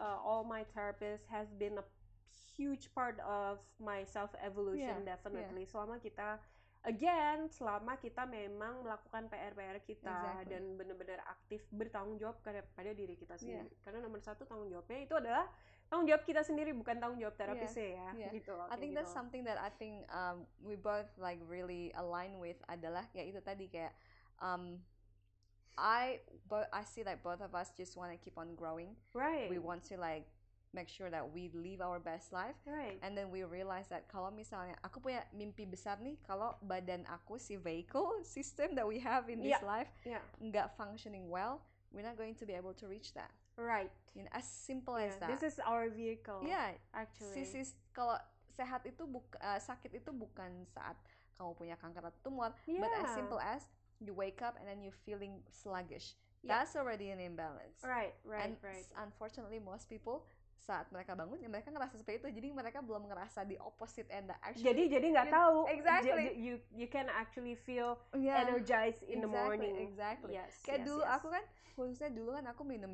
uh, all my therapists has been a huge part of my self evolution Yeah, definitely. Selama kita again, selama kita memang melakukan PR-PR kita Exactly. dan benar-benar aktif bertanggung jawab kepada diri kita Yeah. sendiri. Karena nomor satu tanggung jawabnya itu adalah tanggung jawab kita sendiri bukan tanggung jawab terapisnya ya. yeah. Gitu loh, I think that's gitu. something that I think um, we both like really align with adalah ya itu tadi kayak um, I but I see like both of us just want to keep on growing. right. We want to like make sure that we live our best life right. and then we realize that kalau misalnya aku punya mimpi besar nih kalau badan aku si vehicle system that we have in this Yeah. life Yeah. nggak functioning well we're not going to be able to reach that Right. you know, as simple Yeah, as that This is our vehicle. yeah actually. sisis kalau sehat itu buk eh, sakit itu bukan saat kamu punya kanker atau tumor but as Yeah. simple as you wake up and then you feeling sluggish Yeah. that's already an imbalance Right, right, and right. unfortunately most people saat mereka bangun ya mereka ngerasa seperti itu jadi mereka belum ngerasa di opposite end actually Jadi jadi nggak tahu. exactly. You you can actually feel Yeah, energized in the exactly, morning. exactly Yes. kayak yes, dulu yes. aku kan khususnya dulu kan aku minum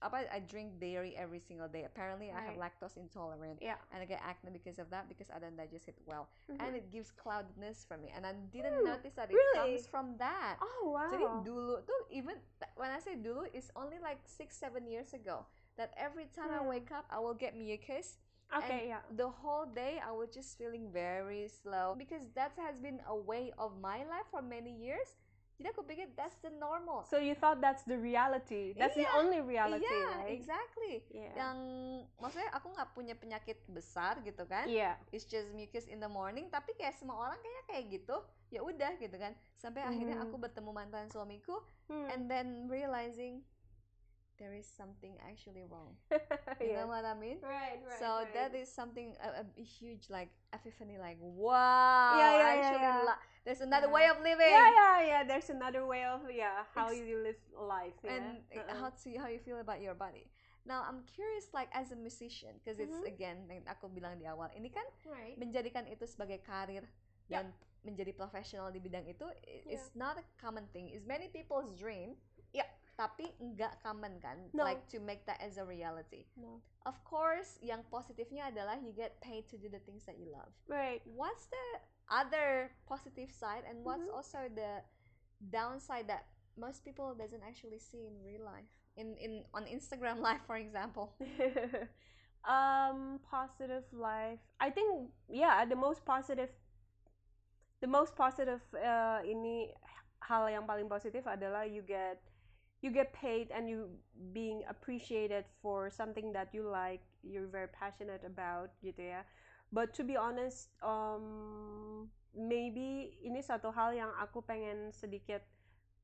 apa I drink dairy every single day apparently I have lactose intolerant Yeah. and I get acne because of that because I don't digest it well Mhm. and it gives cloudiness for me and I didn't Hmm, notice that it really? comes from that Oh wow. jadi dulu tuh even when I say dulu it's only like six seven years ago that every time I Hmm. wake up I will get mucus okay, and yeah. the whole day I was just feeling very slow because that has been a way of my life for many years. Jadi aku pikir that's the normal. So you thought that's the reality. That's the Iya, only reality, yeah, right? exactly. Yeah. Yang maksudnya aku nggak punya penyakit besar gitu kan. Yeah. It's just mucus in the morning. Tapi kayak semua orang kayaknya kayak gitu. Ya udah gitu kan. Sampai akhirnya Mhm. aku bertemu mantan suamiku Hmm. and then realizing there is something actually wrong. You Yeah. know what I mean? Right, right. so right. that is something a, a huge like epiphany like wow Yeah, yeah, actually yeah, yeah. there's another Yeah. way of living Yeah, yeah, yeah. There's another way of yeah how Ex- you live life. Yeah. and uh, Uh-uh. how to how you feel about your body now I'm curious like as a musician because it's Mhm. again yang aku bilang di awal ini kan right. menjadikan itu sebagai karir Yeah. dan menjadi profesional di bidang itu i- Yeah. is not a common thing it's many people's dream. Tapi nggak common kan No. like to make that as a reality No. of course yang positifnya adalah you get paid to do the things that you love Right. what's the other positive side and what's Mhm. also the downside that most people doesn't actually see in real life in in on instagram live for example um positive life i think yeah the most positive the most positive uh, ini hal yang paling positif adalah you get you get paid and you being appreciated for something that you like you're very passionate about gitu ya. But to be honest um maybe ini satu hal yang aku pengen sedikit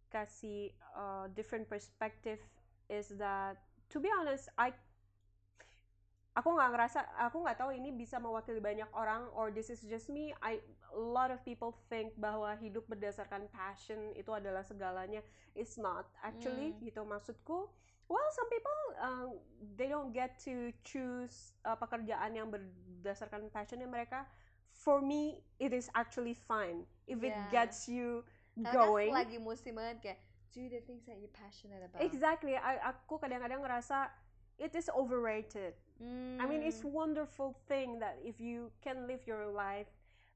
kasih uh, different perspective is that to be honest I aku nggak ngerasa aku nggak tahu ini bisa mewakili banyak orang or this is just me. I a lot of people think bahwa hidup berdasarkan passion itu adalah segalanya. It's not. Actually Hmm. gitu maksudku well some people uh, they don't get to choose uh, pekerjaan yang berdasarkan passionnya mereka. For me it is actually fine. If it Yeah. gets you Karena going. kan lagi musim banget kayak do the things that you passionate about. Exactly. I, aku kadang-kadang ngerasa it is overrated. I mean, it's Hmm. wonderful thing that if you can live your life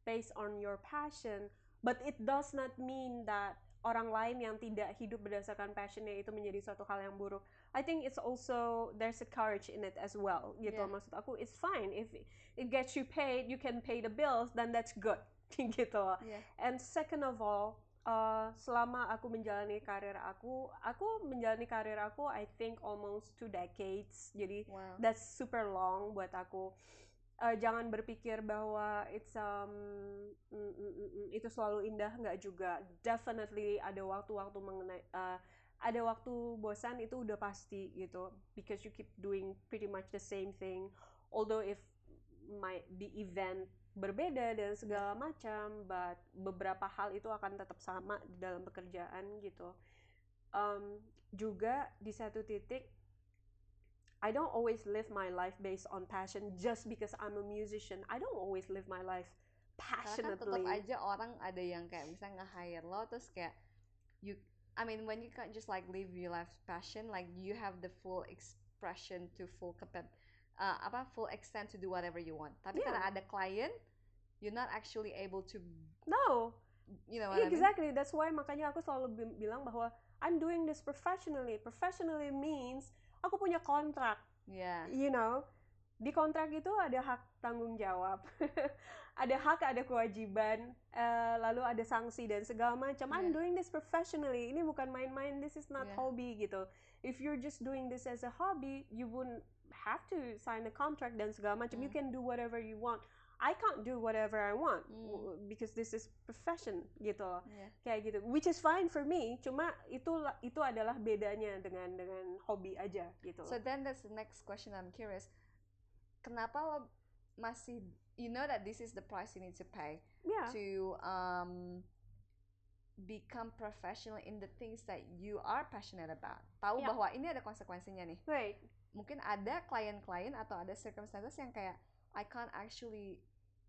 based on your passion, but it does not mean that orang lain yang tidak hidup berdasarkan passionnya itu menjadi suatu hal yang buruk. I think it's also there's a courage in it as well. Gitu Yeah. maksud aku, it's fine if it gets you paid, you can pay the bills, then that's good. gitu. yeah And second of all, uh, selama aku menjalani karir aku, aku menjalani karir aku, I think almost two decades. Jadi wow that's super long buat aku. Uh, jangan berpikir bahwa it's um mm, mm, mm, mm, itu selalu indah nggak juga. Definitely ada waktu-waktu mengenai uh, ada waktu bosan itu udah pasti gitu because you keep doing pretty much the same thing. Although if my the event berbeda dan segala macam, but beberapa hal itu akan tetap sama di dalam pekerjaan gitu. Um, juga di satu titik I don't always live my life based on passion just because I'm a musician. I don't always live my life karena kan tetap passionately. aja orang ada yang kayak misalnya nge-hire lo terus kayak you I mean when you can't just like live your life passion like you have the full expression to full uh, apa full extent to do whatever you want. Tapi Yeah. karena ada client, you're not actually able to, no you know what I mean? exactly that's why makanya aku selalu bilang bahwa I'm doing this professionally professionally means aku punya kontrak Yeah. you know di kontrak itu ada hak tanggung jawab ada hak ada kewajiban eh, lalu ada sanksi dan segala macam I'm Yeah. doing this professionally ini bukan main-main this is not Yeah. hobby gitu if you're just doing this as a hobby you wouldn't have to sign a contract dan segala macam you Mm. can do whatever you want I can't do whatever I want Mm. because this is profession gitu loh Yeah. kayak gitu which is fine for me cuma itu itu adalah bedanya dengan dengan hobi aja gitu So then that's the next question I'm curious. Kenapa lo masih you know that this is the price you need to pay yeah to um become professional in the things that you are passionate about. Tahu Yeah. bahwa ini ada konsekuensinya nih. right Mungkin ada klien-klien atau ada circumstances yang kayak I can't actually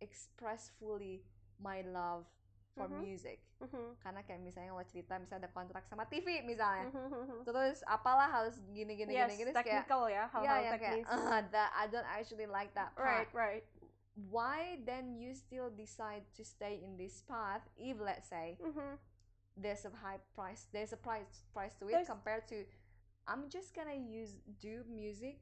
express fully my love for Mhm. music. Mhm. Karena kayak misalnya lo cerita misalnya ada kontrak sama TV misalnya. Mhm. Terus apalah harus gini gini yes, gini gini terus kayak technical ya, hal-hal kayak teknis. "Ah, that I don't actually like that part. right, right. Why then you still decide to stay in this path if let's say Mhm. there's a high price there's a price price to it There's- compared to I'm just gonna use do music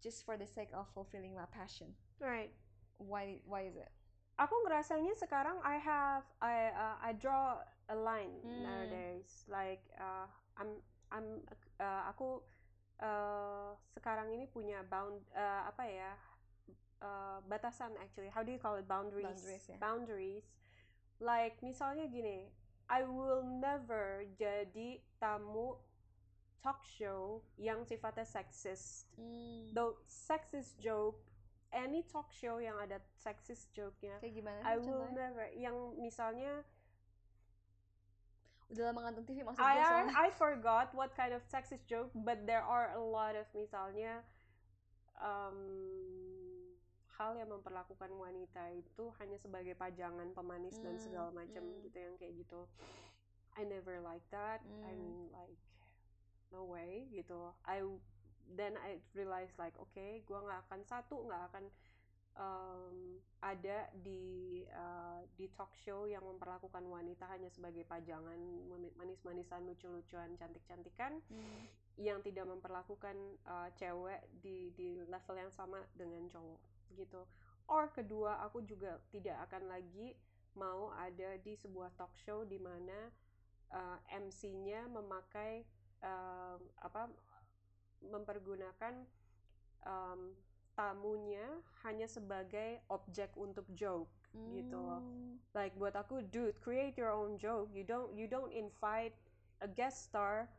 just for the sake of fulfilling my passion. Right. Why why is it? Aku ngerasanya sekarang I have I uh, I draw a line Hmm. nowadays. Like uh, I'm I'm uh, aku uh, sekarang ini punya bound uh, apa ya uh, batasan actually. How do you call it boundaries? Boundaries, ya. Boundaries. Like misalnya gini, I will never jadi tamu talk show yang sifatnya sexist. Though sexist joke, any talk show yang ada sexist joke-nya, Kayak gimana I sih will contohnya? never. Yang misalnya, Udah lama nonton TV maksud I, I soalnya. I forgot what kind of sexist joke, but there are a lot of misalnya um, hal yang memperlakukan wanita itu hanya sebagai pajangan pemanis dan Hmm, segala macam hmm. gitu yang kayak gitu. I never like that. I Hmm. mean like no way gitu. I then I realize like okay, gua nggak akan satu nggak akan um, ada di uh, di talk show yang memperlakukan wanita hanya sebagai pajangan mani- manis-manisan lucu-lucuan cantik-cantikan Hmm. yang tidak memperlakukan uh, cewek di di level yang sama dengan cowok gitu. Or kedua, aku juga tidak akan lagi mau ada di sebuah talk show di mana uh, MC-nya memakai um, apa mempergunakan um, tamunya hanya sebagai objek untuk joke gitu loh. Hmm. like buat aku dude create your own joke you don't you don't invite a guest star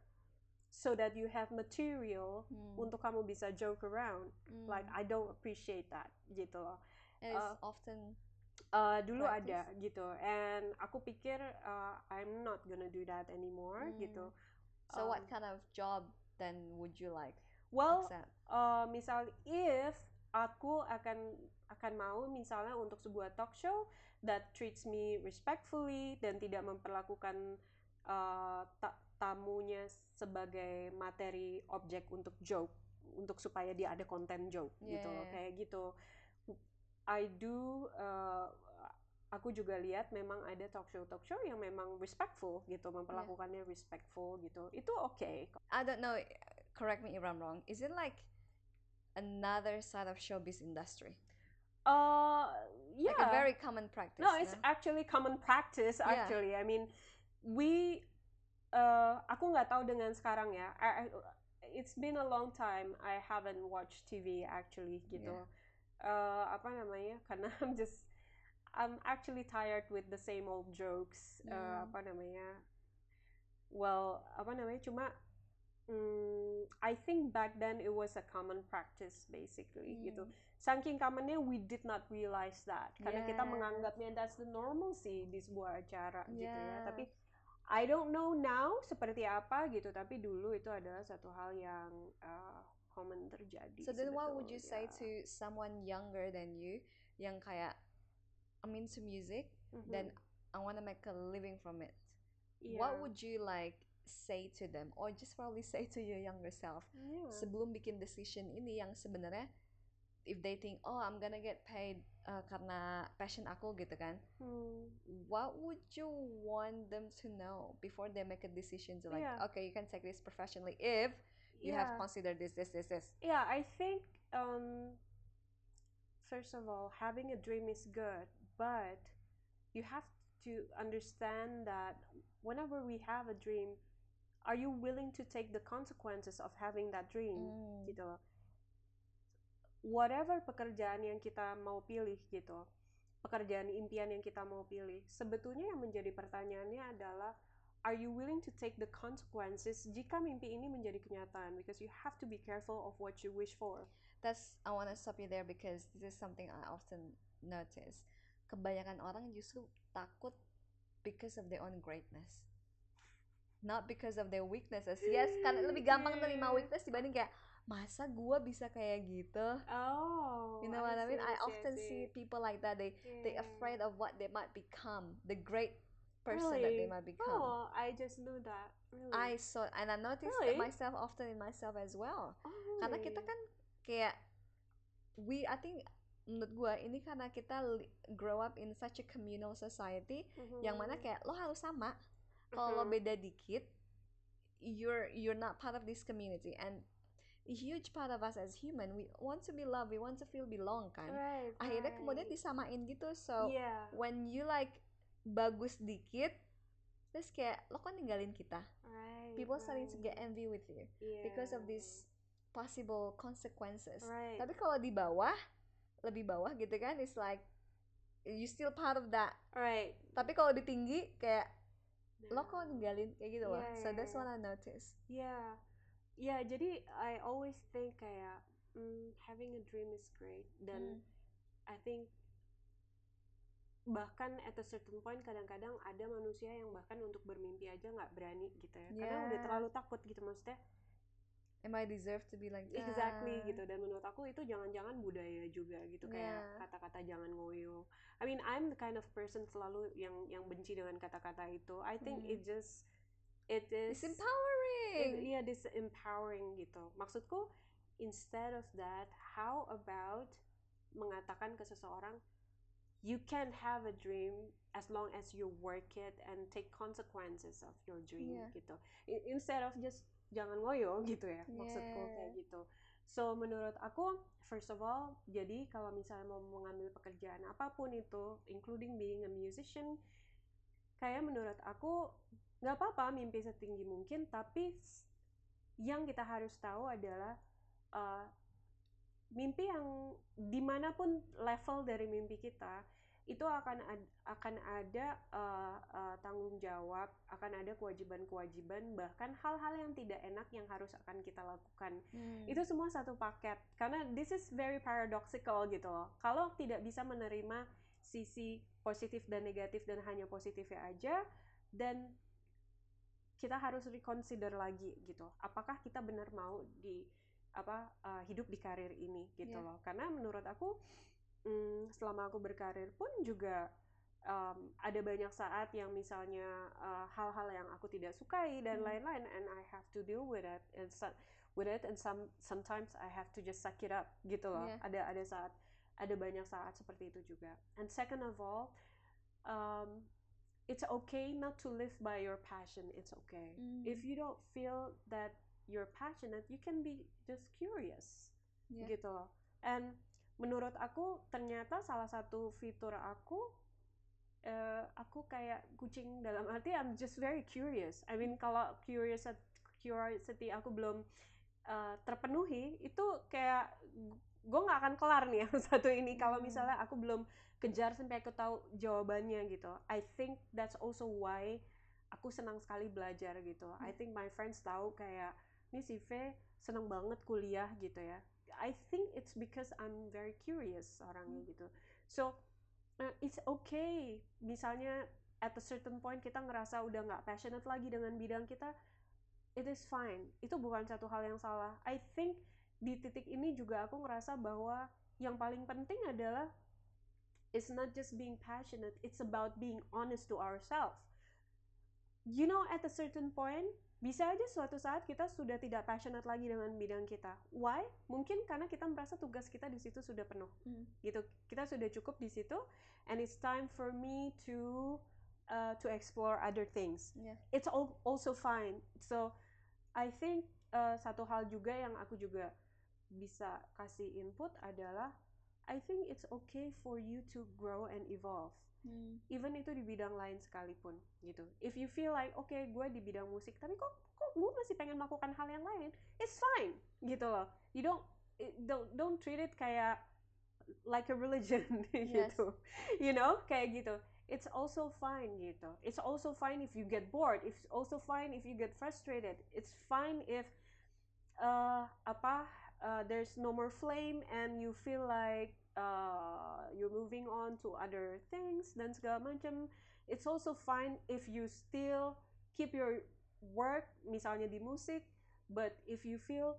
so that you have material Hmm. untuk kamu bisa joke around Hmm. like I don't appreciate that gitu loh And it's uh, often Uh, dulu Practice. ada gitu and aku pikir uh, I'm not gonna do that anymore Hmm. gitu so what um, kind of job then would you like well accept? uh, misal if aku akan akan mau misalnya untuk sebuah talk show that treats me respectfully dan tidak memperlakukan uh, ta- tamunya sebagai materi objek untuk joke untuk supaya dia ada konten joke gitu loh Yeah. kayak gitu I do uh, aku juga lihat memang ada talk show talk show yang memang respectful gitu memperlakukannya respectful gitu itu oke I don't know. Correct me if I'm wrong. Is it like another side of showbiz industry? uh yeah Like a very common practice. No, it's no? actually common practice Yeah. actually. I mean, we uh, aku nggak tahu dengan sekarang ya. I, I- it's been a long time I haven't watched TV actually gitu. Uh, apa namanya? Karena I'm just I'm actually tired with the same old jokes. Uh, Hmm. apa namanya? Well, apa namanya? Cuma mm, I think back then it was a common practice basically gitu Hmm. saking commonnya we did not realize that karena kita Yes. menganggapnya that's the normalcy di sebuah acara gitu ya tapi I don't know now seperti apa gitu tapi dulu itu adalah satu hal yang uh, common terjadi So then what would you say to someone younger than you yang kayak I'm into music Mhm. dan I want to make a living from it. Iya. What would you like say to them or just probably say to your younger self Yeah. sebelum bikin decision ini yang sebenarnya if they think oh I'm gonna get paid uh, karena passion aku gitu kan Hmm. what would you want them to know before they make a decision to like Yeah. okay you can take this professionally if you have considered this this this this Yeah, I think um, first of all, having a dream is good, but you have to understand that whenever we have a dream, are you willing to take the consequences of having that dream? Hmm. Gitu loh. Whatever pekerjaan yang kita mau pilih gitu, pekerjaan impian yang kita mau pilih, sebetulnya yang menjadi pertanyaannya adalah are you willing to take the consequences jika mimpi ini menjadi kenyataan because you have to be careful of what you wish for that's I want to stop you there because this is something I often notice kebanyakan orang justru takut because of their own greatness. Not because of their weaknesses. Yes karena lebih gampang nerima Yeah. weakness dibanding kayak masa gua bisa kayak gitu? Oh you know what I mean? I often see, see people like that. They they Yeah. afraid of what they might become. The great person that they Really? might become. Oh I just knew that. Really? I saw and I noticed Really? that myself often in myself as well. Oh, karena kita really? kan kayak we I think menurut gua ini karena kita grow up in such a communal society yang mana kayak lo harus sama. Kalau lo Mhm. beda dikit you're you're not part of this community. And a huge part of us as human we want to be loved we want to feel belong kan. Right, akhirnya kemudian right. disamain gitu. So yeah. when you like bagus dikit terus kayak lo kok ninggalin kita? Right people starting to get right. envy with you because of Yeah. these possible consequences. Right. Tapi kalau di bawah lebih bawah gitu kan it's like you still part of that right tapi kalau di tinggi kayak lo kok Nah. ninggalin kayak gitu loh Iya, so that's what I notice Yeah, yeah. Jadi I always think kayak mm, having a dream is great dan Hmm. I think bahkan at a certain point kadang-kadang ada manusia yang bahkan untuk bermimpi aja nggak berani gitu ya karena udah Yeah. terlalu takut gitu maksudnya am I deserve to be like that exactly gitu dan menurut aku itu jangan-jangan budaya juga gitu kayak Yeah. kata-kata jangan ngoyo I mean I'm the kind of person selalu yang yang benci dengan kata-kata itu I think Hmm. it just it is it's empowering It- Iya, this empowering gitu. Maksudku, instead of that, how about mengatakan ke seseorang, you can have a dream as long as you work it and take consequences of your dream Iya. gitu. Instead of just jangan ngoyo gitu ya, maksudku Yeah. kayak gitu. So menurut aku, first of all, jadi kalau misalnya mau mengambil pekerjaan apa pun itu, including being a musician, kayak menurut aku nggak apa-apa mimpi setinggi mungkin tapi yang kita harus tahu adalah uh, mimpi yang di mana pun level dari mimpi kita itu akan ad- akan ada uh, uh, tanggung jawab akan ada kewajiban-kewajiban bahkan hal-hal yang tidak enak yang harus akan kita lakukan. Hmm. itu semua satu paket. Karena this is very paradoxical gitu loh. Kalau tidak bisa menerima sisi positif dan negatif dan hanya positifnya aja dan kita harus reconsider lagi gitu. Apakah kita benar mau di apa uh, hidup di karir ini gitu Iya. loh. Karena menurut aku mm, selama aku berkarir pun juga um, ada banyak saat yang misalnya uh, hal-hal yang aku tidak sukai dan Hmm. lain-lain and I have to deal with it and so- with it and some sometimes I have to just suck it up gitu loh Yeah. ada ada saat ada banyak saat seperti itu juga and second of all um, it's okay not to live by your passion it's okay Hmm. if you don't feel that you're passionate you can be just curious Yeah. gitu loh and menurut aku ternyata salah satu fitur aku eh, aku kayak kucing dalam arti I'm just very curious. I mean kalau curious curiosity aku belum eh, terpenuhi itu kayak gue nggak akan kelar nih yang satu ini. Kalau Hmm. misalnya aku belum kejar sampai aku tahu jawabannya gitu I think that's also why aku senang sekali belajar gitu. I think my friends tahu kayak ini si V seneng banget kuliah gitu ya I think it's because I'm very curious orangnya Hmm. gitu. So uh, it's okay. Misalnya at a certain point kita ngerasa udah nggak passionate lagi dengan bidang kita it is fine. Itu bukan satu hal yang salah. I think di titik ini juga aku ngerasa bahwa yang paling penting adalah it's not just being passionate it's about being honest to ourselves. You know at a certain point bisa aja suatu saat kita sudah tidak passionate lagi dengan bidang kita. Why? Mungkin karena kita merasa tugas kita di situ sudah penuh. Hmm. Gitu. Kita sudah cukup di situ and it's time for me to uh, to explore other things. Yeah. It's al- also fine. So I think uh, satu hal juga yang aku juga bisa kasih input adalah I think it's okay for you to grow and evolve Hmm. even itu di bidang lain sekalipun gitu. If you feel like oke gue di bidang musik tapi kok kok gue masih pengen melakukan hal yang lain, it's fine gitu loh. You don't don't don't treat it kayak like a religion Yes. gitu. You know kayak gitu. It's also fine gitu. It's also fine if you get bored. It's also fine if you get frustrated. It's fine if uh, apa uh, there's no more flame and you feel like uh, you're moving on to other things dan segala macam. It's also fine if you still keep your work misalnya di musik, but if you feel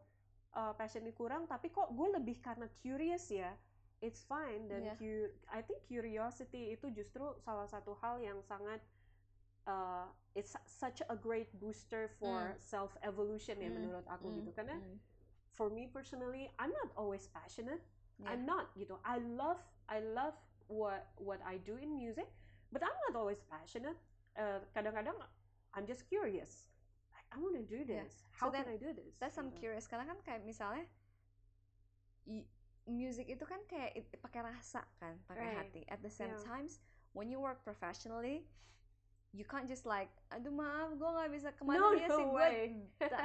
uh, passionnya kurang, tapi kok gue lebih karena curious ya, it's fine. Dan Yeah. cu- I think curiosity itu justru salah satu hal yang sangat uh, it's su- such a great booster for Mm. self evolution ya Mm, menurut aku mm, gitu karena mm. for me personally I'm not always passionate Yeah. I'm not gitu I love I love what what I do in music but I'm not always passionate Uh, kadang-kadang I'm just curious like, I want to do Yeah. this how then can I do this That's I'm curious karena kan kayak misalnya music itu kan kayak pakai rasa kan, pakai Right. hati. At the same Yeah. times, when you work professionally, you can't just like, aduh maaf, gue nggak bisa ke mana No, ya no sih gue way.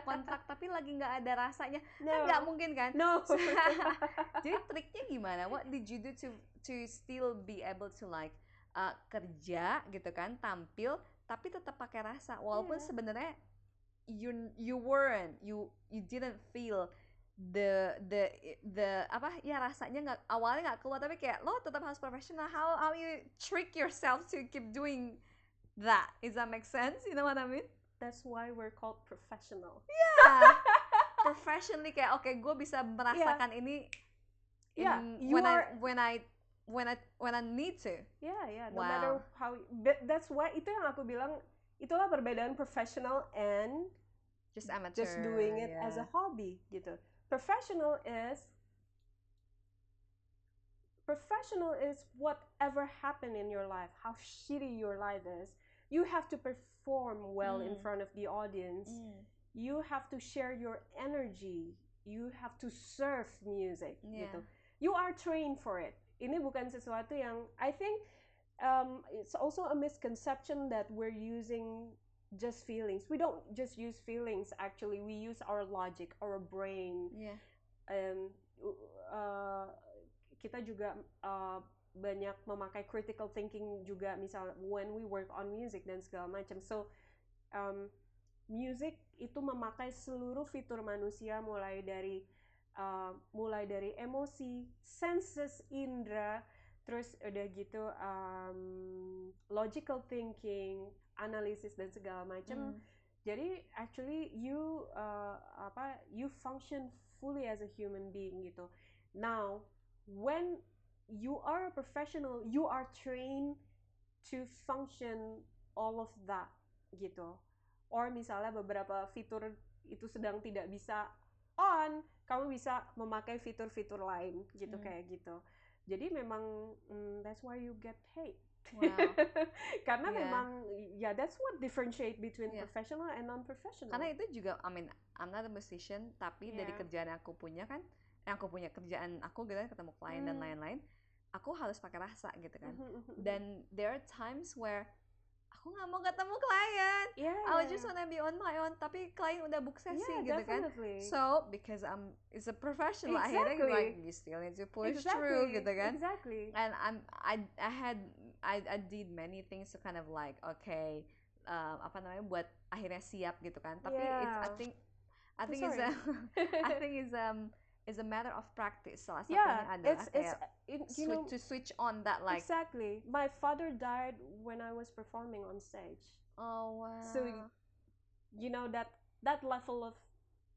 kontrak tapi lagi nggak ada rasanya, no kan nggak mungkin kan? no Jadi triknya gimana? What did you do to to still be able to like uh, kerja gitu kan, tampil tapi tetap pakai rasa walaupun Iya. sebenarnya you you weren't you you didn't feel the the the apa ya rasanya nggak awalnya nggak keluar tapi kayak lo tetap harus profesional how how you trick yourself to keep doing that is that make sense you know what I mean that's why we're called professional yeah professionally kayak oke gue bisa merasakan ini Yeah, in- you when I are- when I when I when I need to Yeah, yeah. No Wow. matter how, that's why itu yang aku bilang itulah perbedaan professional and just amateur just doing it as a yeah. hobby gitu. Professional is professional is whatever happened in your life, how shitty your life is. You have to perform well in Mm. front of the audience. Mm, You have to share your energy. You have to serve music Yeah. gitu. You are trained for it. Ini bukan sesuatu yang I think um, it's also a misconception that we're using just feelings. We don't just use feelings. Actually, we use our logic, our brain. yeah Um, uh, kita juga uh, banyak memakai critical thinking juga, misal when we work on music dan segala macam. So, um, music itu memakai seluruh fitur manusia mulai dari uh, mulai dari emosi, senses indera, terus udah gitu um, logical thinking, analisis dan segala macam. Mm, Jadi actually you uh, apa you function fully as a human being gitu. Now, when you are a professional, you are trained to function all of that gitu. Or misalnya beberapa fitur itu sedang tidak bisa on, kamu bisa memakai fitur-fitur lain gitu Hmm. kayak gitu. Jadi memang mm, that's why you get paid. wow Karena Yeah. memang ya that's what differentiate between Yeah. professional and non-professional. karena itu juga I mean I'm not a musician tapi dari Yeah. kerjaan yang aku punya kan yang aku punya kerjaan aku gitu kan ketemu klien dan Hmm. lain-lain aku harus pakai rasa gitu kan Mhm, mhm, mhm. dan there are times where aku nggak mau ketemu klien yeah, I just wanna be on my own tapi klien udah book sesi yeah, gitu kan so because I'm is a professional akhirnya Exactly. like you still need to push through exactly, gitu kan Exactly. and I'm I I had I I did many things to kind of like okay um, apa namanya buat akhirnya siap gitu kan tapi it's, I Yeah. think I I'm think it's a. I think it's um is a matter of practice yeah, it's it's it, you know to switch on that like exactly. My father died when I was performing on stage. oh wow So you know that that level of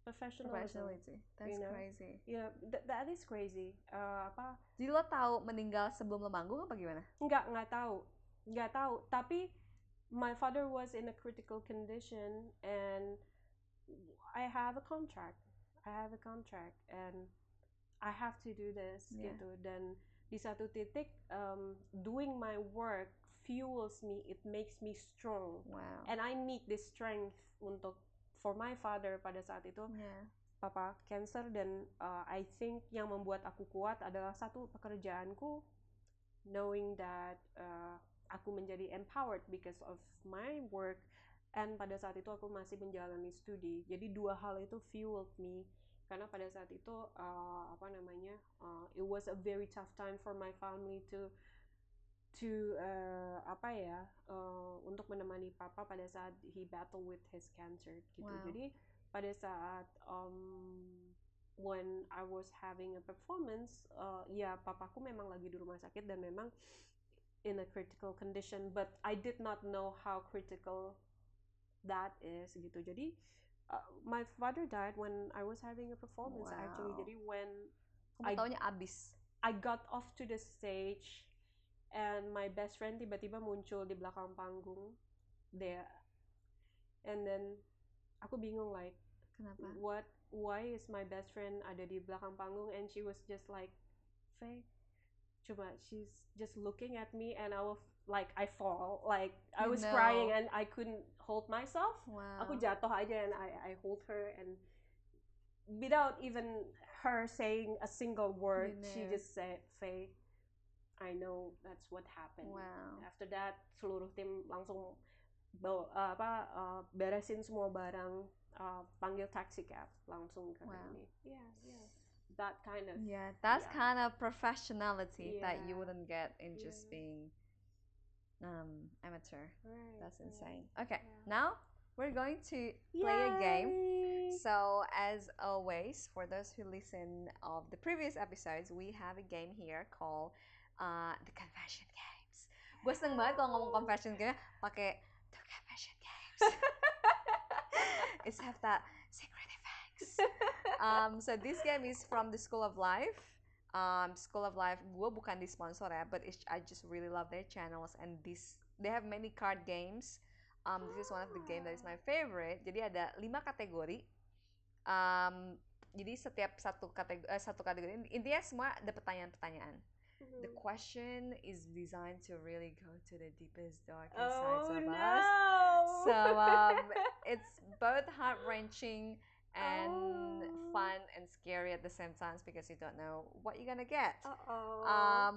professionalism. professionality that's know. crazy Yeah, th- that is crazy. Uh, apa? jadi lo tahu meninggal sebelum lo manggung apa gimana Nggak nggak tahu, nggak tahu. Tapi my father was in a critical condition and I have a contract I have a contract and I have to do this Yeah. gitu. Dan di satu titik um, doing my work fuels me it makes me strong. Wow. And I need this strength untuk for my father pada saat itu yeah. papa cancer. Dan uh, I think yang membuat aku kuat adalah satu pekerjaanku knowing that uh, aku menjadi empowered because of my work and pada saat itu aku masih menjalani studi. Jadi dua hal itu fueled me. Karena pada saat itu uh, apa namanya uh, it was a very tough time for my family to to uh, apa ya uh, untuk menemani papa pada saat he battle with his cancer gitu. Wow. jadi pada saat um, when I was having a performance uh, ya papaku memang lagi di rumah sakit dan memang in a critical condition. But I did not know how critical that is gitu. Jadi uh, my father died when I was having a performance actually. Wow. jadi when kamu I- abis. I got off to the stage and my best friend tiba-tiba muncul di belakang panggung there. And then aku bingung like kenapa? what why is my best friend ada di belakang panggung? And she was just like Faye coba she's just looking at me and I was like I fall. Like I was crying and I couldn't hold myself. Wow. Aku jatuh aja and I I hold her and without even her saying a single word she just said Faye I know that's what happened. Wow. After that seluruh tim langsung bawa uh, apa uh, beresin semua barang uh, panggil taxi cab langsung ke Wow. ini yeah yeah. That kind of Yeah, that's Yeah. kind of professionality that you wouldn't get in just being um amateur. right, That's right. insane. Okay, Yeah. now we're going to play a game. So as always, for those who listen of the previous episodes, we have a game here called uh, the confession games. Seneng banget kalau ngomong confession game pakai the confession games. It's have that secret effects. um, so this game is from the School of Life. Um, School of Life, gue bukan di sponsor ya, but it's, I just really love their channels and this they have many card games. Um, this is one of the game that is my favorite. Jadi ada lima kategori. Um, jadi setiap satu kategori, satu kategori intinya semua ada pertanyaan-pertanyaan. The Mhm. question is designed to really go to the deepest, darkest oh sides of no us. So um, it's both heart wrenching and Oh. fun and scary at the same time because you don't know what you're gonna get. Uh-oh. Um,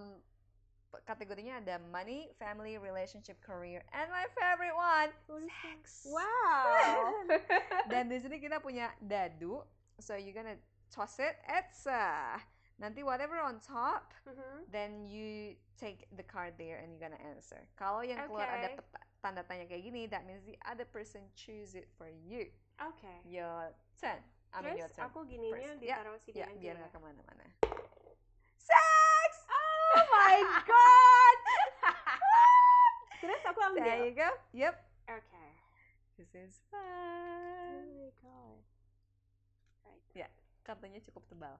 p- kategorinya ada money, family, relationship, career, and my favorite one, sex. wow Dan di sini kita punya dadu, so you're gonna toss it. It's uh, nanti whatever on top, Mhm. then you take the card there and you're gonna answer. Kalau yang keluar ada peta- tanda tanya kayak gini, that means the other person choose it for you. okay Your mean your terus turn. aku gininya first. Ya, ditaruh sini Ya, aja biar ya? nggak ke mana-mana. Sex! Oh my god! Terus aku ambil. There you go. Yep. Okay. This is Oh fun. my god. Right. Kartunya cukup tebal.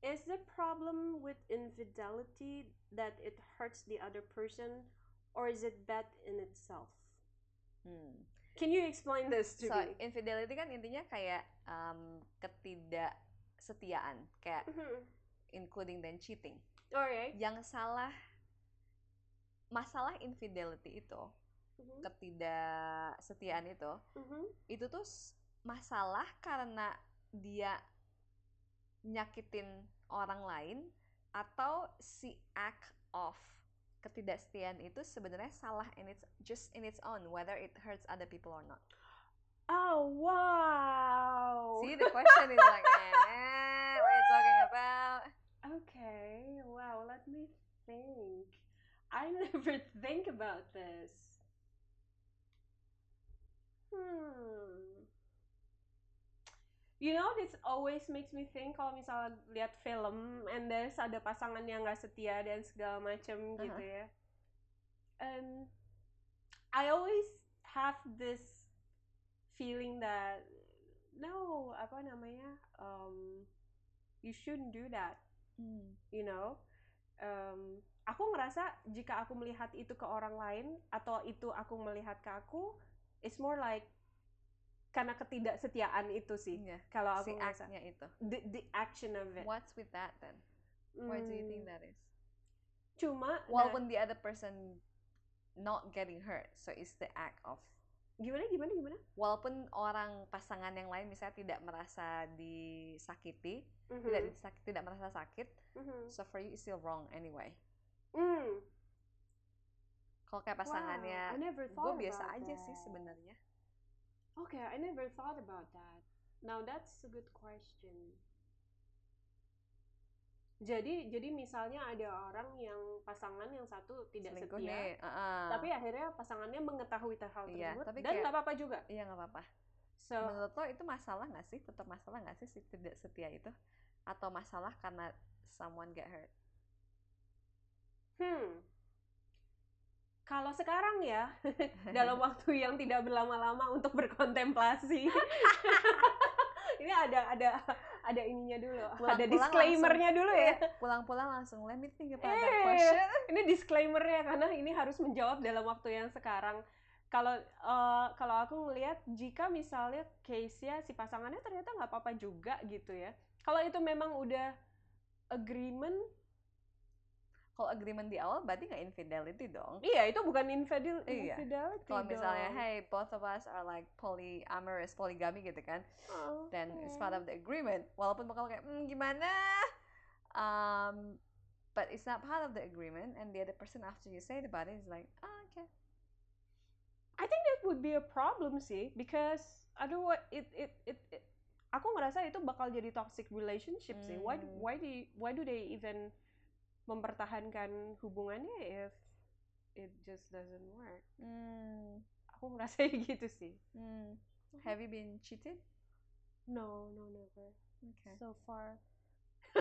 Is the problem with infidelity that it hurts the other person, or is it bad in itself? Hmm. Can you explain this to So, me? infidelity kan intinya kayak um, ketidaksetiaan, kayak Mhm. including dan cheating. Alright. Yang salah masalah infidelity itu, Mhm. ketidaksetiaan itu, Mhm. itu tuh masalah karena dia nyakitin orang lain atau si act of ketidaksetiaan itu sebenarnya salah in its just in its own whether it hurts other people or not. Oh wow. See the question is like eh, what are you talking about? Okay. Wow. Let me think. I never think about this. Hmm. You know, this always makes me think kalau misalnya lihat film and there's ada pasangan yang nggak setia dan segala macam gitu Uh-huh. ya. And I always have this feeling that no, apa namanya, um, you shouldn't do that Hmm. you know um, aku ngerasa jika aku melihat itu ke orang lain atau itu aku melihat ke aku it's more like karena ketidaksetiaan itu sih Iya, kalau aku si act-nya itu. the, the action of it What's with that then? Why do you think Hmm, that is? cuma nah, Walaupun the other person not getting hurt, so it's the act of gimana gimana gimana walaupun orang pasangan yang lain misalnya tidak merasa disakiti, Mhm, tidak disak- tidak merasa sakit, mhm. so for you it's still wrong anyway. Hmm, Kalau kayak wow, pasangannya never gue biasa aja sih that. sebenarnya. Okay, I never thought about that. Now that's a good question. Jadi jadi misalnya ada orang yang pasangan yang satu tidak Selingkuh setia, nih, heeh. tapi akhirnya pasangannya mengetahui hal Iya, tersebut tapi dan nggak apa-apa juga. iya nggak apa-apa. So Menurut lo itu masalah nggak sih? Tetap masalah nggak sih si tidak setia itu? Atau masalah karena someone get hurt? hmm, kalau sekarang ya dalam waktu yang tidak berlama-lama untuk berkontemplasi. Ini ada ada ada ininya dulu, ada Pulang-pulang disclaimernya dulu ya. Pulang-pulang langsung let me think about that Eh, question. ini disclaimernya karena ini harus menjawab dalam waktu yang sekarang. Kalau eh, kalau aku ngelihat jika misalnya case-nya si pasangannya ternyata nggak apa-apa juga gitu ya. Kalau itu memang udah agreement, Kalau agreement di awal berarti nggak infidelity dong. iya itu bukan infidel Iya. infidelity Kalau misalnya, hey, both of us are like polyamorous, polygamy gitu kan, Oh, then it's part of the agreement. Walaupun bakal kayak, hmm, gimana? Um, but it's not part of the agreement, and the other person after you say about it is like, ah, okay. I think that would be a problem sih because otherwise it it it, it aku ngerasa itu bakal jadi toxic relationship sih. Why Hmm. why do you- why do they even mempertahankan hubungannya if it just doesn't work? Hmm, Aku ngerasa gitu sih. hmm. Have you been cheated? No, no never. Okay. So far.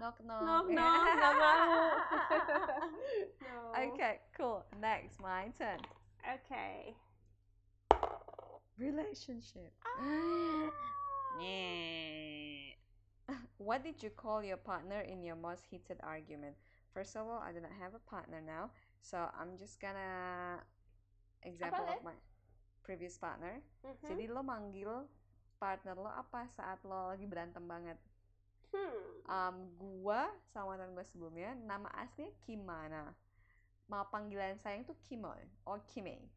Knock knock. Knock knock, mau. no. okay, cool. Next, my turn. Okay. Relationship. Ah. Yeah. What did you call your partner in your most heated argument? First of all, I do not have a partner now, so I'm just gonna example of my previous partner. Mhm. Jadi lo manggil partner lo apa saat lo lagi berantem banget? Hmm. Um, gua sama mantan gue sebelumnya nama aslinya Kimana. Ma panggilan sayang tuh Kimoy or Kime.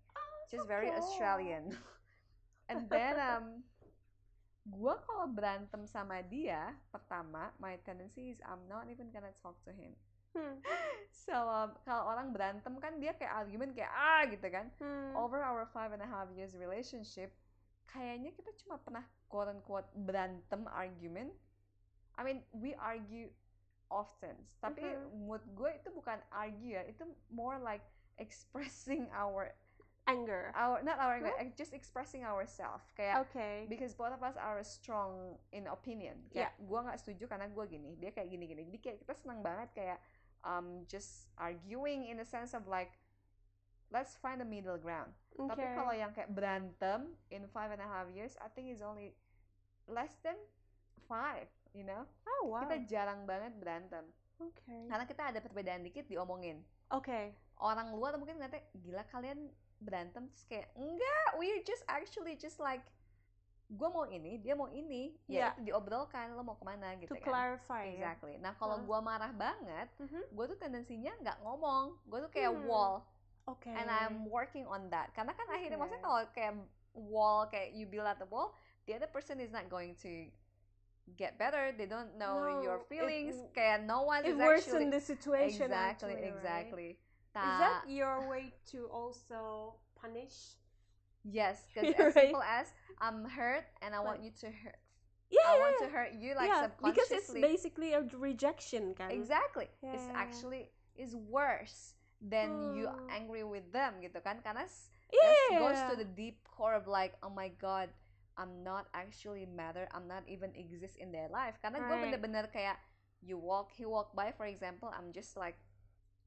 Just very okay. Australian. And then um, gua kalau berantem sama dia pertama, my tendency is I'm not even gonna talk to him. Hmm. So um, kalau orang berantem kan dia kayak argument kayak ah gitu kan. Hmm. Over our five and a half years relationship, kayaknya kita cuma pernah quote unquote berantem argument. I mean we argue often, tapi Mhm. mood gue itu bukan argue ya, itu more like expressing our Anger. our not our Huh? ex- just expressing ourselves kayak Okay. because both of us are strong in opinion kayak gua nggak setuju karena gua gini dia kayak gini gini jadi kayak kita senang banget kayak um just arguing in the sense of like let's find a middle ground tapi Okay. kalau yang kayak berantem in five and a half years I think is only less than five you know Oh wow. kita jarang banget berantem Okay. karena kita ada perbedaan dikit diomongin Okay. orang luar mungkin ngeliatnya gila kalian berantem terus kayak enggak we're just actually just like gue mau ini dia mau ini ya Yeah. itu diobrolkan lo mau ke mana gitu To kan clarify. ya. exactly nah kalau gue marah banget Mhm. gue tuh tendensinya nggak ngomong gue tuh kayak Hmm. wall Okay. and I'm working on that karena kan akhirnya maksudnya Okay. kalau kayak wall kayak you build at the wall the other person is not going to get better they don't know your No, it- feelings kayak no one it is actually the situation. exactly actually, right? Exactly Is that your way to also punish? Yes, because as right. simple as I'm hurt and I want you to hurt. Yeah, I yeah, want yeah. to hurt you like yeah, because it's basically a rejection, kan? exactly. It's actually is worse than you Hmm. angry with them gitu kan? Karena Yeah. that goes to the deep core of like, oh my god, I'm not actually matter. I'm not even exist in their life. Karena gue Right. bener-bener kayak you walk, he walk by, for example, I'm just like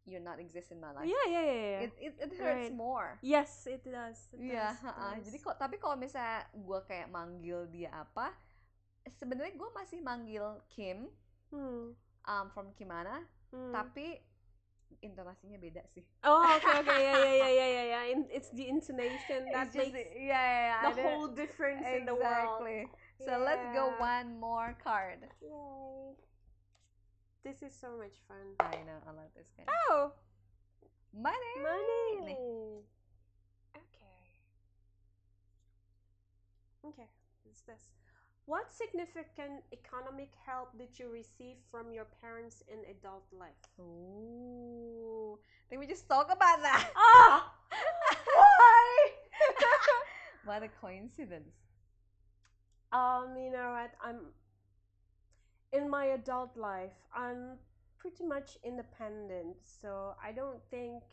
you're not exist in my life. yeah, yeah, yeah, yeah. It, it it hurts Right. more. yes, it does. Iya, does, it heeh. does. jadi kok tapi kalau misalnya gue kayak manggil dia apa, sebenarnya gue masih manggil Kim Hmm, um, from Kimana, hmm. tapi intonasinya beda sih. Oh, oke oke ya ya ya ya ya ya. In- in, it's the intonation that It's just makes yeah, yeah, yeah, the whole difference in the world. exactly. So let's go Yeah. one more card. Yay. This is so much fun. I know, I love this game. Oh, Money. money. Okay. Okay, what's this? What significant economic help did you receive from your parents in adult life? Ooh. Then we just talk about that. Ah! Why? what a coincidence. um, you know what? I'm in my adult life. I'm pretty much independent, so I don't think.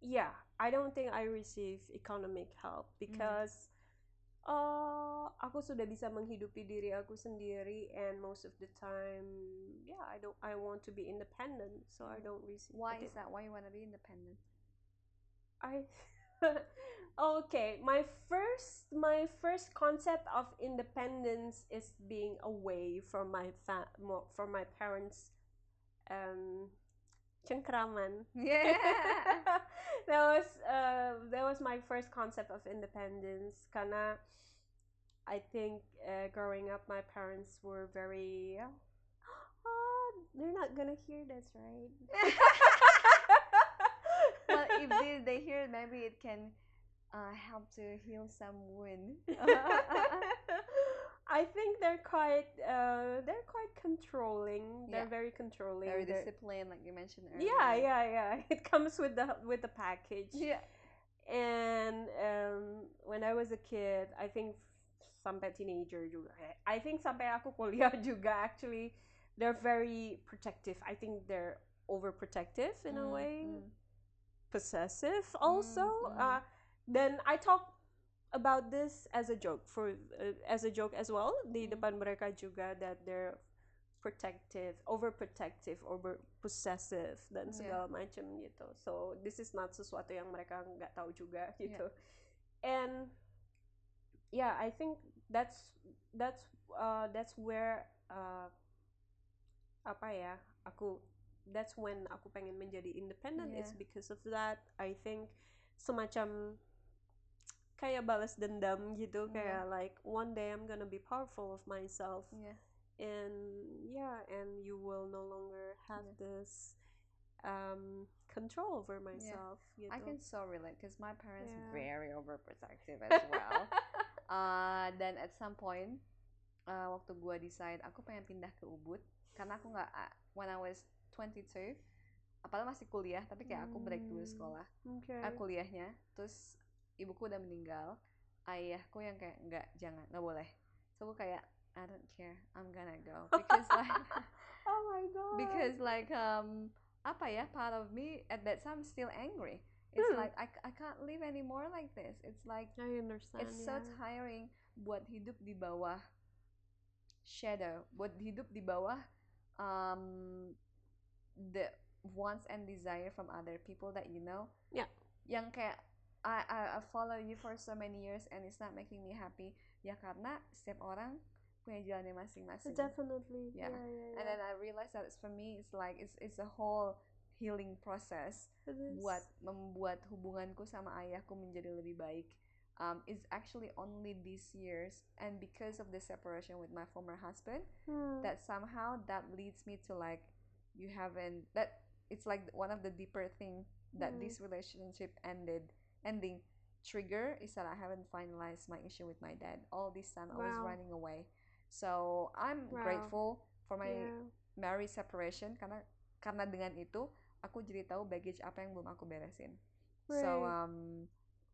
Yeah, I don't think I receive economic help because uh, aku sudah bisa menghidupi diri aku sendiri, and most of the time, yeah, I don't. I want to be independent, so I don't receive. Why is that? Why you want to be independent? I okay, my first my first concept of independence is being away from my fa- from my parents um cengkraman. Yeah. that was uh that was my first concept of independence karena I think uh, growing up my parents were very oh, they're not gonna hear this right well, if they, they hear it, maybe it can uh, help to heal some wound. I think they're quite uh they're quite controlling. They're Yeah. very controlling. Very They're- disciplined, like you mentioned earlier. yeah, yeah, yeah. It comes with the with the package. Yeah. And um when I was a kid, I think sampai teenager juga. I think sampai aku kuliah juga actually they're very protective. I think they're overprotective in a Mm, way. mm. Possessive also uh, then I talk about this as a joke for uh, as a joke as well di Mm. depan mereka juga that they're protective overprotective over possessive dan Yeah. segala macam gitu so this is not sesuatu yang mereka nggak tahu juga Yeah. gitu and yeah I think that's that's uh, that's where uh, apa ya aku that's when aku pengen menjadi independent Yeah. it's because of that I think semacam kayak balas dendam gitu Yeah. kayak like one day I'm gonna be powerful of myself Yeah. and yeah and you will no longer have Yeah. this um control over myself gitu. I can so relate because my parents Yeah. very overprotective as well. uh, dan at some point uh, waktu gua decide aku pengen pindah ke Ubud karena aku nggak uh, when I was 22 apalagi masih kuliah tapi kayak aku break dulu Hmm. sekolah okay. uh, kuliahnya terus ibuku udah meninggal ayahku yang kayak nggak jangan nggak boleh so aku kayak I don't care I'm gonna go because like oh my god because like um apa ya part of me at that time still angry it's Hmm. like I, I can't live anymore like this it's like I understand it's so yeah. tiring buat hidup di bawah shadow buat hidup di bawah um the wants and desire from other people that you know. Yeah. yang kayak I, I I follow you for so many years and it's not making me happy. Ya karena setiap orang punya jalannya masing-masing. Definitely. Yeah. yeah, yeah, and then I realized that it's for me it's like it's it's a whole healing process buat membuat hubunganku sama ayahku menjadi lebih baik. Um, is actually only these years and because of the separation with my former husband Hmm. that somehow that leads me to like you haven't that it's like one of the deeper thing that Mm. this relationship ended ending trigger is that I haven't finalized my issue with my dad all this time I was running away so I'm Wow. grateful for my yeah. marriage separation karena karena dengan itu aku jadi tahu baggage apa yang belum aku beresin so um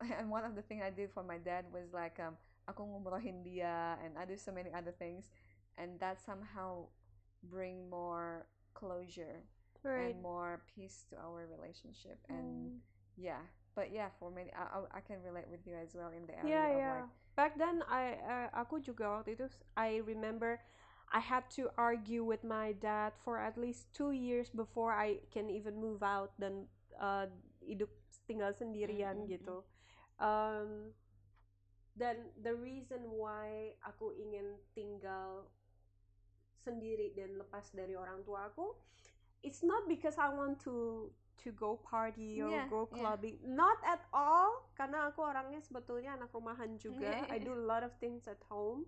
and one of the thing I did for my dad was like um aku ngumrohin dia and I do so many other things and that somehow bring more closure right. and more peace to our relationship and Mm. yeah but yeah for me I, I, can relate with you as well in the area yeah of yeah. like back then I uh, aku juga waktu itu I remember I had to argue with my dad for at least two years before I can even move out dan uh, hidup tinggal sendirian Mm, mm, gitu um, dan the reason why aku ingin tinggal sendiri dan lepas dari orang tua aku it's not because I want to to go party or Yeah, go yeah. clubbing. Not at all, karena aku orangnya sebetulnya anak rumahan juga. I do a lot of things at home.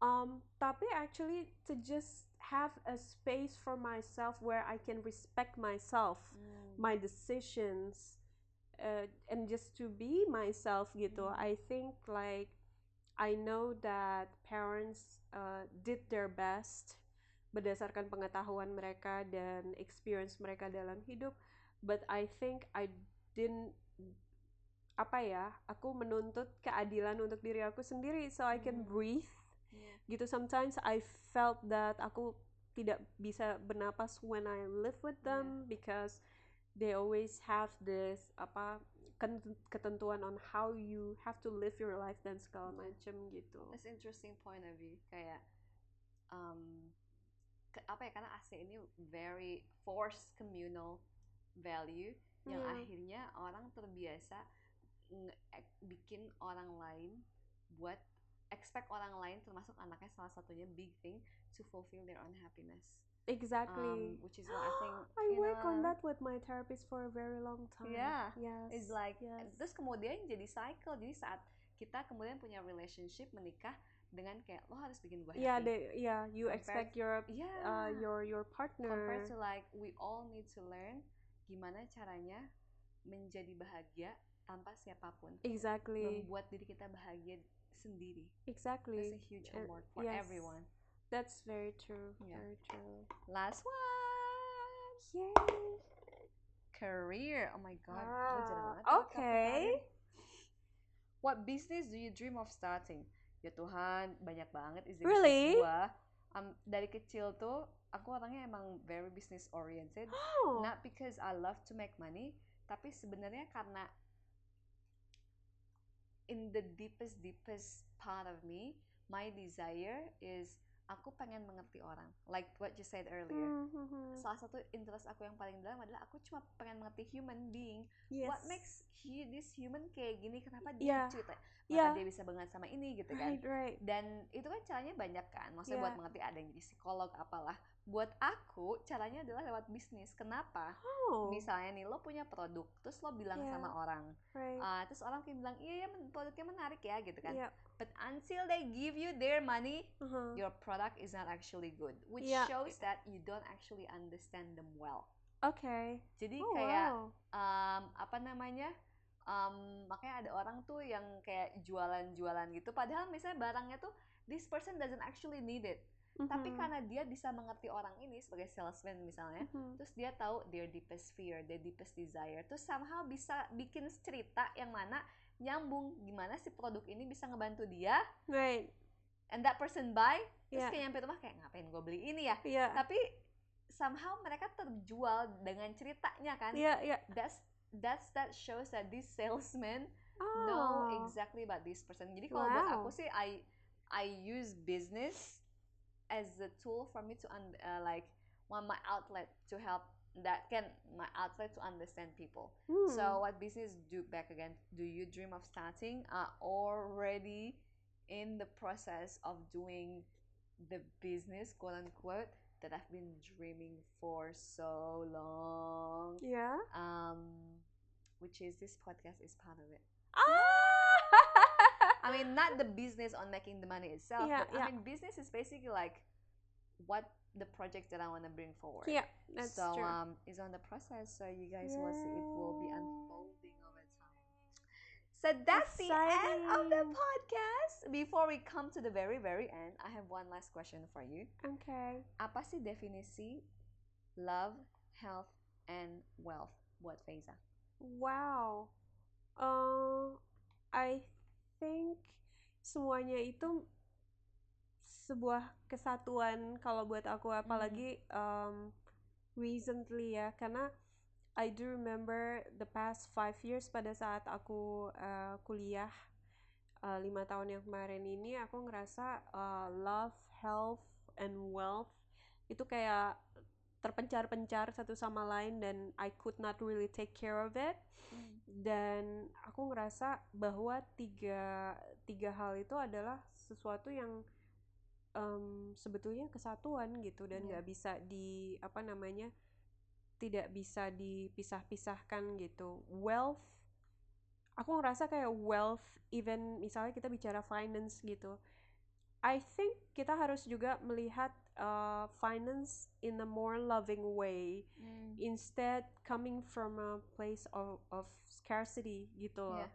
Um, tapi actually to just have a space for myself where I can respect myself, Hmm. my decisions, uh, and just to be myself gitu. Mm. I think like I know that parents uh, did their best berdasarkan pengetahuan mereka dan experience mereka dalam hidup, but I think I didn't apa ya, aku menuntut keadilan untuk diri aku sendiri so I can Hmm. breathe Yeah. gitu sometimes I felt that aku tidak bisa bernapas when I live with Yeah. them because they always have this apa ketentuan on how you have to live your life dan segala macam gitu. That's interesting point of view. Kayak um, ke- apa ya karena AC ini very forced communal value yang Iya. akhirnya orang terbiasa bikin orang lain buat expect orang lain termasuk anaknya salah satunya big thing to fulfill their own happiness. Exactly. Um, which is what I think I work on know, that with my therapist for a very long time. Yeah. Yes. It's like yes. terus kemudian jadi cycle. Jadi saat kita kemudian punya relationship menikah dengan kayak lo harus bikin gue happy. yeah, they, yeah, you Compared- expect your Yeah. uh, your your partner. compared to like we all need to learn gimana caranya menjadi bahagia tanpa siapa pun exactly. membuat diri kita bahagia sendiri Exactly. that's a huge And- homework for yes. everyone That's very true. Yeah. Very true. last one Yay. career oh my god Ah, okay. what business do you dream of starting ya Tuhan banyak banget ide Really? gua Um, dari kecil tuh aku orangnya emang very business oriented Oh. not because I love to make money, tapi sebenarnya karena in the deepest deepest part of me, my desire is aku pengen mengerti orang. Like what you said earlier. Mhm. Salah satu interest aku yang paling dalam adalah aku cuma pengen mengerti human being. Yes. What makes he, this human kayak gini? Kenapa dia Yeah. lucu? Yeah. dia bisa banget sama ini gitu kan? Right, right. Dan itu kan caranya banyak kan. Maksudnya buat Yeah. mengerti ada yang jadi psikolog apalah. Buat aku caranya adalah lewat bisnis. Kenapa? Oh. misalnya nih lo punya produk terus lo bilang Yeah. sama orang Right. ah, terus orang kayak bilang iya ya produknya menarik ya gitu kan yeah. but until they give you their money Uh-huh. your product is not actually good which Yeah. shows that you don't actually understand them well Okay. jadi Oh, kayak wow. um, apa namanya um, makanya ada orang tuh yang kayak jualan-jualan gitu padahal misalnya barangnya tuh this person doesn't actually need it tapi Mhm. karena dia bisa mengerti orang ini sebagai salesman misalnya Mhm. terus dia tahu their deepest fear, their deepest desire, terus somehow bisa bikin cerita yang mana nyambung gimana si produk ini bisa ngebantu dia, Right. and that person buy, terus Yeah. kayak nyampe rumah kayak ngapain gue beli ini ya, Yeah. tapi somehow mereka terjual dengan ceritanya kan, Yeah, yeah. that's that's that shows that this salesman Oh. know exactly about this person. Jadi kalau buat Wow. aku sih I I use business as a tool for me to un, uh, like one my outlet to help that can my outlet to understand people. Hmm. So what business do back again? Do you dream of starting? Are already in the process of doing the business quote unquote that I've been dreaming for so long. Yeah. Um, which is this podcast is part of it. Ah. I mean, not the business on making the money itself, Yeah, yeah. I mean, business is basically like what the project that I want to bring forward. yeah, that's so true. um, it's on the process. So you guys will see it will be unfolding over time. So that's the end of the podcast. Before we come to the very very end, I have one last question for you. okay. Apa sih definisi love, health, and wealth buat Faiza? Wow. Uh, I think semuanya itu sebuah kesatuan kalau buat aku apalagi um, recently ya karena I do remember the past five years pada saat aku uh, kuliah uh, lima tahun yang kemarin ini aku ngerasa uh, love, health, and wealth itu kayak terpencar-pencar satu sama lain dan I could not really take care of it. Dan aku ngerasa bahwa tiga tiga hal itu adalah sesuatu yang em, sebetulnya kesatuan gitu dan Iya. nggak bisa di apa namanya tidak bisa dipisah-pisahkan gitu. Wealth aku ngerasa kayak wealth even misalnya kita bicara finance gitu I think kita harus juga melihat uh, finance in a more loving way. Hmm. instead coming from a place of, of scarcity gitu Yeah.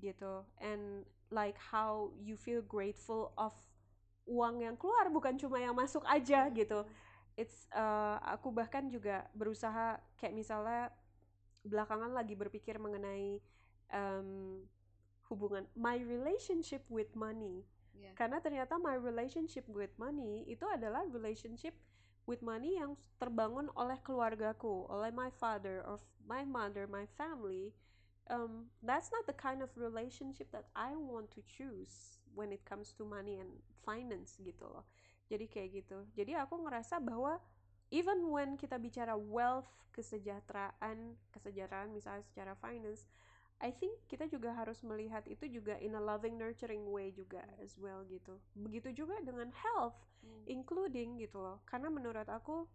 gitu. And like how you feel grateful of uang yang keluar bukan cuma yang masuk aja gitu. It's uh, aku bahkan juga berusaha kayak misalnya belakangan lagi berpikir mengenai um, hubungan my relationship with money Yeah. karena ternyata my relationship with money itu adalah relationship with money yang terbangun oleh keluargaku, oleh my father, of my mother, my family. Um, that's not the kind of relationship that I want to choose when it comes to money and finance gitu loh. Jadi kayak gitu. Jadi aku ngerasa bahwa even when kita bicara wealth, kesejahteraan, kesejahteraan misalnya secara finance, I think kita juga harus melihat itu juga in a loving nurturing way juga as well gitu. Begitu juga dengan health Hmm. including gitu loh. Karena menurut aku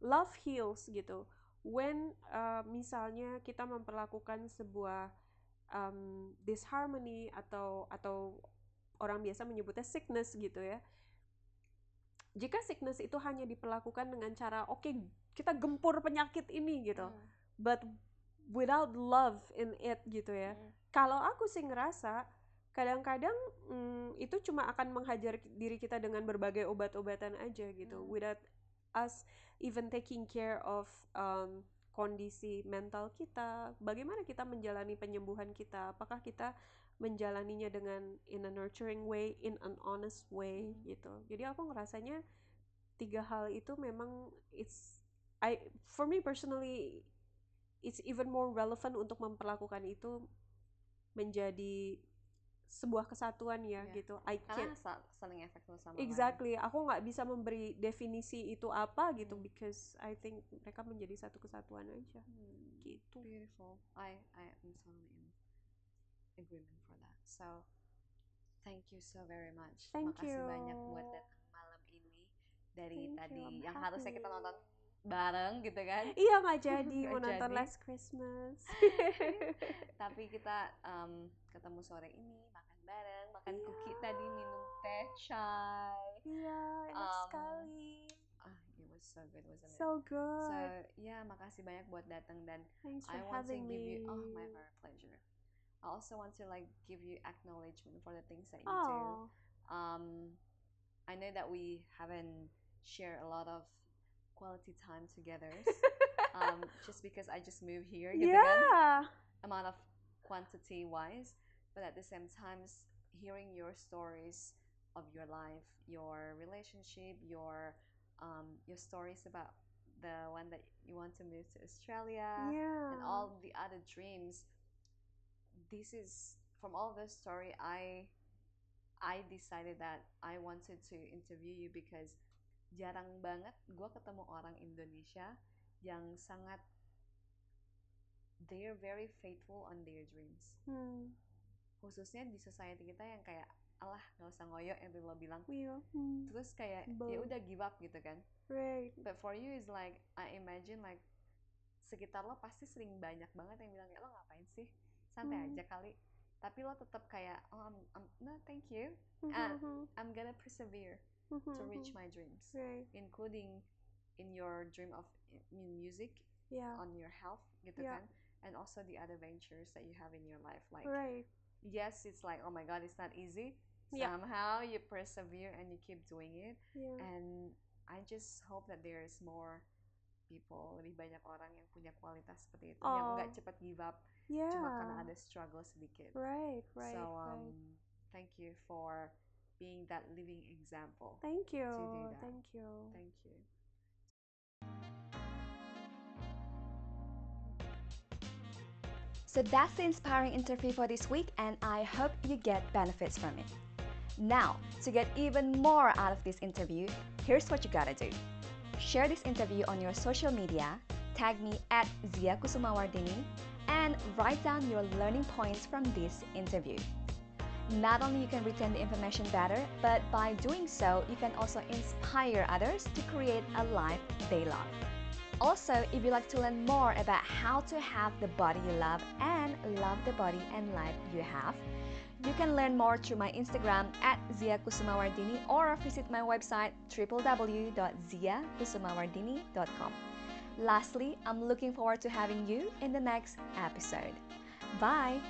love heals gitu. When uh, misalnya kita memperlakukan sebuah um, disharmony atau atau orang biasa menyebutnya sickness gitu ya. Jika sickness itu hanya diperlakukan dengan cara oke kita gempur penyakit ini gitu, Hmm. but without love in it gitu ya Hmm. kalau aku sih ngerasa kadang-kadang mm, itu cuma akan menghajar diri kita dengan berbagai obat-obatan aja gitu Hmm. without us even taking care of um, kondisi mental kita bagaimana kita menjalani penyembuhan kita apakah kita menjalaninya dengan in a nurturing way in an honest way Hmm. gitu jadi aku ngerasanya tiga hal itu memang it's I for me personally it's even more relevant untuk memperlakukan itu menjadi sebuah kesatuan ya Iya. gitu. I Karena can't sa- saling efek sama lain. exactly. Aku nggak bisa memberi definisi itu apa gitu Hmm. because I think mereka menjadi satu kesatuan aja Hmm. gitu. Beautiful. I I am totally in agreement for that. So thank you so very much. Thank Makasih you. banyak buat datang malam ini dari Thank tadi you, yang harusnya kita nonton bareng gitu kan. Iya nggak jadi mau Nggak nonton. Last Christmas. Tapi kita um, ketemu sore ini makan bareng, makan Iya. cookie tadi, minum teh, chai. Iya enak Um, sekali. Ah, it was so good, wasn't it? So good. So, ya makasih banyak buat datang dan Thanks for I want to give me. you oh my very pleasure. I also want to like give you acknowledgement for the things that you do. Oh, Um, I know that we haven't shared a lot of quality time together. um, just because I just moved here, yeah. amount of quantity wise, but at the same time, hearing your stories of your life, your relationship, your um, your stories about the one that you want to move to Australia Yeah. and all the other dreams. This is from all this story. I I decided that I wanted to interview you because jarang banget gue ketemu orang Indonesia yang sangat they're very faithful on their dreams. Hmm. Khususnya di society kita yang kayak alah nggak usah ngoyo yang lo bilang. Iya. Hmm. Terus kayak ya udah give up gitu kan. Right. But for you is like I imagine like sekitar lo pasti sering banyak banget yang bilang kayak lo ngapain sih santai Hmm. aja kali. Tapi lo tetap kayak oh I'm, I'm- no thank you Mhm, I'm gonna persevere mhm, to reach mhm. my dreams, Right. including in your dream of in music, Yeah. on your health gitu Yeah. kan, and also the other ventures that you have in your life. Like Right. yes, it's like oh my god, it's not easy. Yeah. Somehow you persevere and you keep doing it. Yeah. And I just hope that there is more people, lebih banyak orang yang punya kualitas seperti itu, yang Oh. nggak cepat give up Yeah. cuma karena ada struggle sedikit. Right. Right. so right. um, thank you for being that living example. Thank you. Thank you. Thank you. So that's the inspiring interview for this week, and I hope you get benefits from it. Now, to get even more out of this interview, here's what you gotta do share this interview on your social media, tag me at Zia Kusumawardini, and write down your learning points from this interview. Not only you can retain the information better, but by doing so, you can also inspire others to create a life they love. Also, if you'd like to learn more about how to have the body you love and love the body and life you have, you can learn more through my Instagram at Zia Kusumawardini or visit my website www.ziakusumawardini.com. Lastly, I'm looking forward to having you in the next episode. Bye!